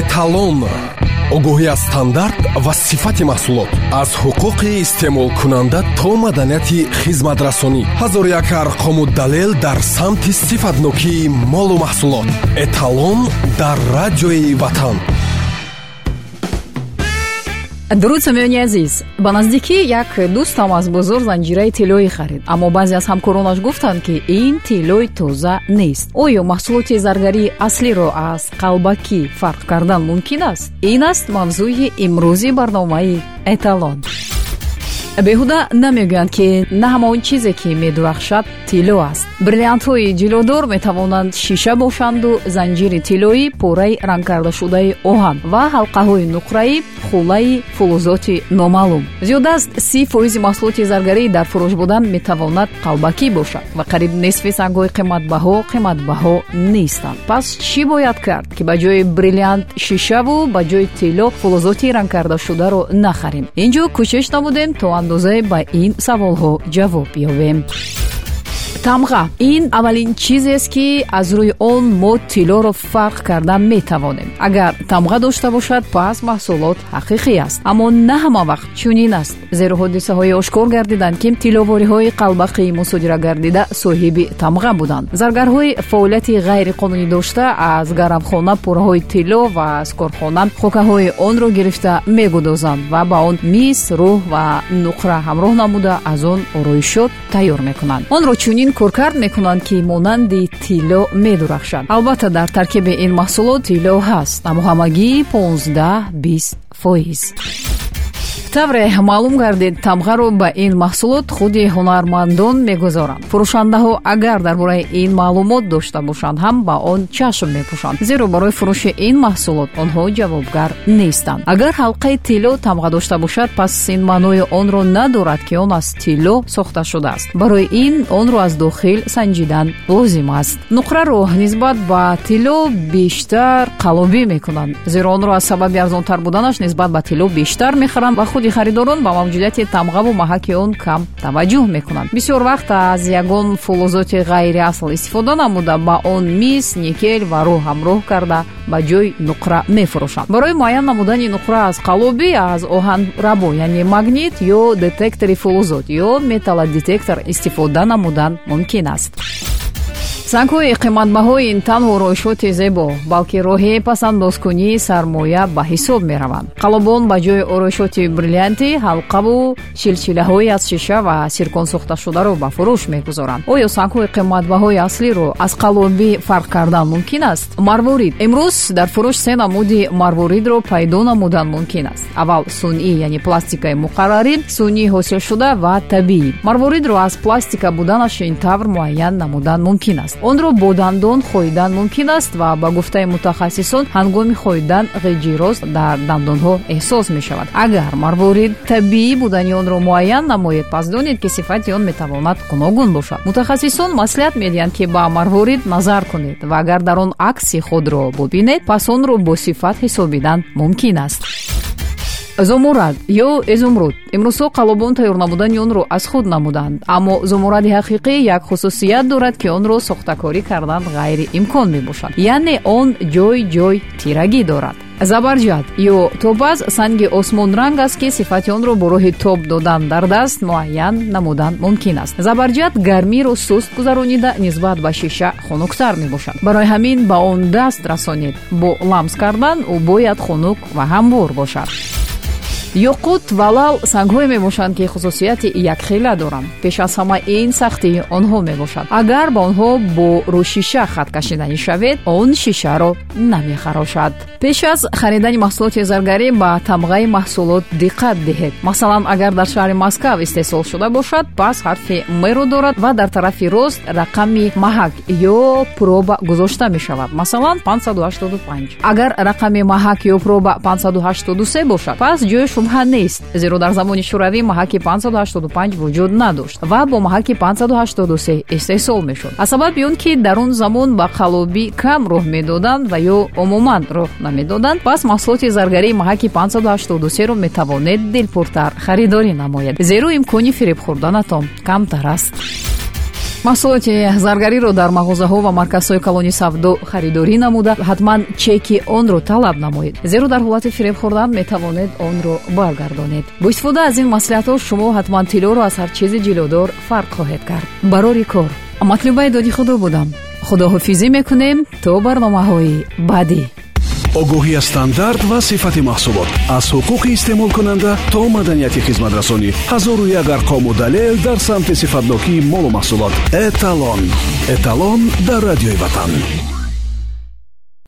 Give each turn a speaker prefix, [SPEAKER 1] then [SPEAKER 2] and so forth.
[SPEAKER 1] эталон огоҳӣ аз стандарт ва сифати маҳсулот. Аз ҳуқуқи истеъмолкунанда то маданияти хизматрасонӣ. Ҳазор як арқому далел дар самти сифатнокии молу маҳсулот. Эталон дар радиои ватан
[SPEAKER 2] дуруд самиёни азиз ба наздикӣ як дӯстам аз бозор занҷираи тиллоӣ харид аммо баъзе аз ҳамкоронаш гуфтанд ки ин тиллои тоза нест. Оё маҳсулоти заргарии аслиро аз қалбакӣ фарқ кардан мумкин аст? Ин аст мавзӯи имрӯзи барномаи эталон. Беҳуда намегӯянд ки на ҳама он чизе ки медурахшад тилло аст. Бриллиантҳои ҷилодор метавонанд шиша бошанду занҷири тиллоӣ пораи рангкардашудаи оҳан ва ҳалқаҳои нуқраӣ хулаи фулузоти номаълум. Зиёда аз си фоизи маҳсулоти заргарӣ дар фурӯш будан метавонад қалбакӣ бошад ва қариб нисфи сангҳои қиматбаҳо қиматбаҳо нестанд пас чӣ бояд кард ки ба ҷои бриллиант шишаву ба ҷои тилло фулузоти рангкардашударо нахарем? Ин ҷо кӯшиш намудем то андозае ба ин саволҳо ҷавоб ёбем тамға. Ин аввалин чизест ки аз рӯи он мо тиллоро фарқ карда метавонем. Агар тамға дошта бошад пас маҳсулот ҳақиқӣ аст. Аммо на ҳама вақт чунин аст. Зеро ҳодисаҳое ошкор гардиданд ки тилловориҳои қалбақии мусодира гардида соҳиби тамға буданд. Заргарҳои фаъолияти ғайриқонунӣ дошта аз гарамхона пурраҳои тилло ва аз корхона хокаҳои онро гирифта мегудозанд ва ба он мис рӯҳ ва нуқра ҳамроҳ намуда аз он ороишот тайёр мекунанд. Онро чунин коркард мекунанд ки монанди тилло медурахшад албатта дар таркиби ин маҳсулот тилло ҳаст аммо ҳамагӣ 15 фоиз тавре маълум гардид тамғаро ба ин маҳсулот худи ҳунармандон мегузоранд. Фурӯшандаҳо агар дар бораи ин маълумот дошта бошанд ҳам ба он чашм мепӯшанд. Зеро барои фурӯши ин маҳсулот онҳо ҷавобгар нестанд. Агар ҳалқаи тилло тамға дошта бошад пас ин маънои онро надорад ки он аз тилло сохта шудааст. Барои ин онро аз дохил санҷидан лозим аст. Нуқраро нисбат ба тилло бештар қалобӣ мекунанд. Зеро онро аз сабаби арзонтар буданаш нисбат ба тилло бештар мехаранд ва худи харидорон ба мавҷудияти тамғаву маҳаки он кам таваҷҷӯҳ мекунанд. Бисёр вақт аз ягон фулузоти ғайриасл истифода намуда ба он мис никел ва рӯҳ ҳамроҳ карда ба ҷои нуқра мефурӯшанд. Барои муайян намудани нуқра аз қалоби аз оҳанрабо яъне магнит ё детектори фулузот ё металлодетектор истифода намудан мумкин аст сангҳои қиматбаҳои ин танҳо ороишоти зебо балки роҳи пасандозкунии сармоя ба ҳисоб мераванд. Қалобон ба ҷои ороишоти бриллиантӣ ҳалқаву чилчилаҳои аз шиша ва сирконсохташударо ба фурӯш мегузоранд. Оё сангҳои қиматбаҳои аслиро аз қалоби фарқ кардан мумкин аст? Марворид. Имрӯз дар фурӯш се намуди марворидро пайдо намудан мумкин аст. Аввал сунъӣ яъне пластикаи муқаррарӣ сунъӣ ҳосилшуда ва табиӣ. Марворидро аз пластика буданаш ин тавр муайян намудан мумкин аст онро бо дандон хоидан мумкин аст ва ба гуфтаи мутахассисон ҳангоми хоидан ғиҷирос дар дандонҳо эҳсос мешавад. Агар марворид табиӣ будани онро муайян намоед пас донед ки сифати он метавонад гуногун бошад. Мутахассисон маслиҳат медиҳанд ки ба марворид назар кунед ва агар дар он акси худро бубинед пас онро босифат ҳисобидан мумкин аст зумурад ё изумруд имрӯзҳо қалобон тайёр намудани онро аз худ намуданд. Аммо зумуради ҳақиқӣ як хусусият дорад ки онро сохтакорӣ кардан ғайриимкон мебошад. Яъне он ҷой ҷой тирагӣ дорад. Забарҷад ё тобаз санги осмонранг аст ки сифати онро бо роҳи тоб додан дар даст муайян намудан мумкин аст. Забарҷад гармиро суст гузаронида нисбат ба шиша хунуктар мебошад. Барои ҳамин ба он даст расонед. Бо ламс кардан ӯ бояд хунук ва ҳамвор бошад ёқут ва лал сангҳое мебошанд ки хусусияти якхела доранд пеш аз ҳама ин сахтии онҳо мебошад агар ба онҳо бо рӯшиша хат кашиданӣ шавед он шишаро намехарошад пеш аз харидани маҳсулоти заргарӣ ба тамғаи маҳсулот диққат диҳед масалан агар дар шаҳри москав истеҳсол шуда бошад пас ҳарфи меро дорад ва дар тарафи рост рақами маҳак ё проба гузошта мешавад масалан 585 агар рақами маҳак ё проба 583 бошад пас ҷои шубҳа нест. Зеро дар замони шӯравӣ маҳаки 585 вуҷуд надошт ва бо маҳаки 583 истеҳсол мешуд. Аз сабаби он ки дар он замон ба қалобӣ кам роҳ медоданд ва ё умуман роҳ намедоданд пас маҳсулоти заргарии маҳаки 583ро метавонед дилпуртар харидорӣ намоед. Зеро имкони фиреб хӯрданатон камтар аст маҳсулоти заргариро дар мағозаҳо ва марказҳои калони савдо харидорӣ намуда ҳатман чеки онро талаб намоед. Зеро дар ҳолати фиреб хӯрдан метавонед онро баргардонед. Бо истифода аз ин маслиҳатҳо шумо ҳатман тиллоро аз ҳар чизи ҷилодор фарқ хоҳед кард. Барори кор. Матлубаи доди худо будам. Худоҳофизӣ мекунем то барномаҳои баъдӣ
[SPEAKER 3] огоҳӣ аз стандарт ва сифати маҳсулот. Аз ҳуқуқи истеъмолкунанда то маданияти хизматрасонӣ ҳазору як арқому далел дар самти сифатнокии молу маҳсулот. Эталон. Эталон дар радиои ватан